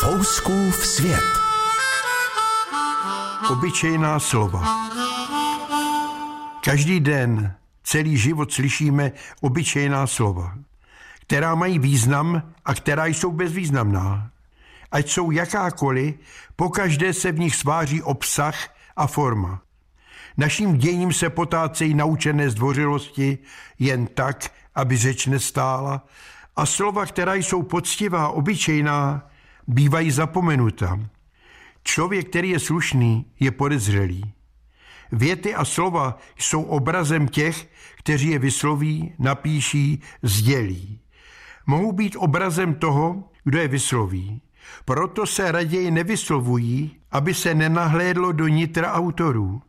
Fouskův svět. Obyčejná slova. Každý den, celý život slyšíme obyčejná slova, která mají význam a která jsou bezvýznamná. Ať jsou jakákoliv, pokaždé se v nich sváří obsah a forma. Naším děním se potácejí naučené zdvořilosti jen tak, aby řeč nestála a slova, která jsou poctivá, obyčejná, bývají zapomenuta. Člověk, který je slušný, je podezřelý. Věty a slova jsou obrazem těch, kteří je vysloví, napíší, sdělí. Mohou být obrazem toho, kdo je vysloví. Proto se raději nevyslovují, aby se nenahlédlo do nitra autorů.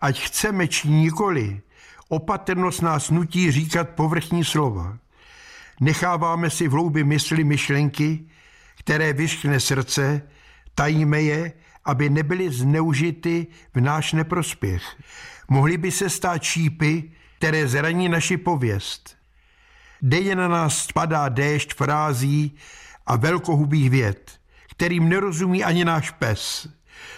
Ať chceme či nikoli, opatrnost nás nutí říkat povrchní slova. Necháváme si v hloubi mysli myšlenky, které vyškne srdce, tajíme je, aby nebyly zneužity v náš neprospěch. Mohly by se stát šípy, které zraní naši pověst. Denně na nás spadá déšť frází a velkohubých věd, kterým nerozumí ani náš pes.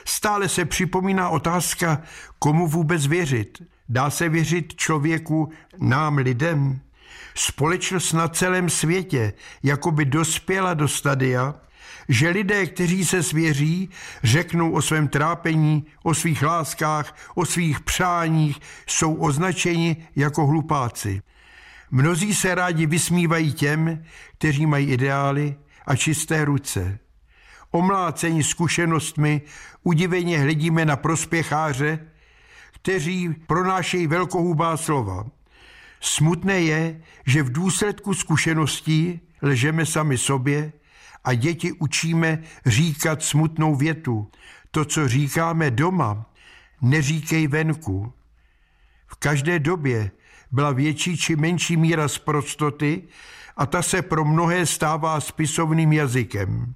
Stále se připomíná otázka, komu vůbec věřit. Dá se věřit člověku, nám lidem? Společnost na celém světě jako by dospěla do stadia, že lidé, kteří se svěří, řeknou o svém trápení, o svých láskách, o svých přáních, jsou označeni jako hlupáci. Mnozí se rádi vysmívají těm, kteří mají ideály a čisté ruce. Omlácení zkušenostmi udiveně hledíme na prospěcháře, kteří pronášejí velkohubá slova. Smutné je, že v důsledku zkušeností ležeme sami sobě a děti učíme říkat smutnou větu. To, co říkáme doma, neříkej venku. V každé době byla větší či menší míra zprostoty a ta se pro mnohé stává spisovným jazykem.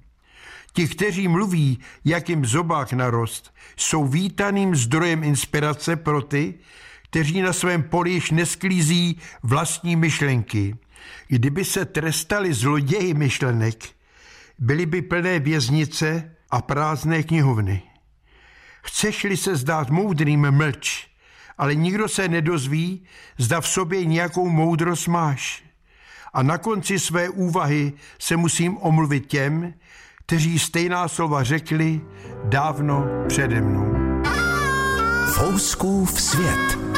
Ti, kteří mluví, jak jim zobák narost, jsou vítaným zdrojem inspirace pro ty, kteří na svém poli již nesklízí vlastní myšlenky. Kdyby se trestali zloději myšlenek, byly by plné věznice a prázdné knihovny. Chceš-li se zdát moudrým, mlč, ale nikdo se nedozví, zda v sobě nějakou moudrost máš. A na konci své úvahy se musím omluvit těm, kteří stejná slova řekli dávno přede mnou. Fouskův svět.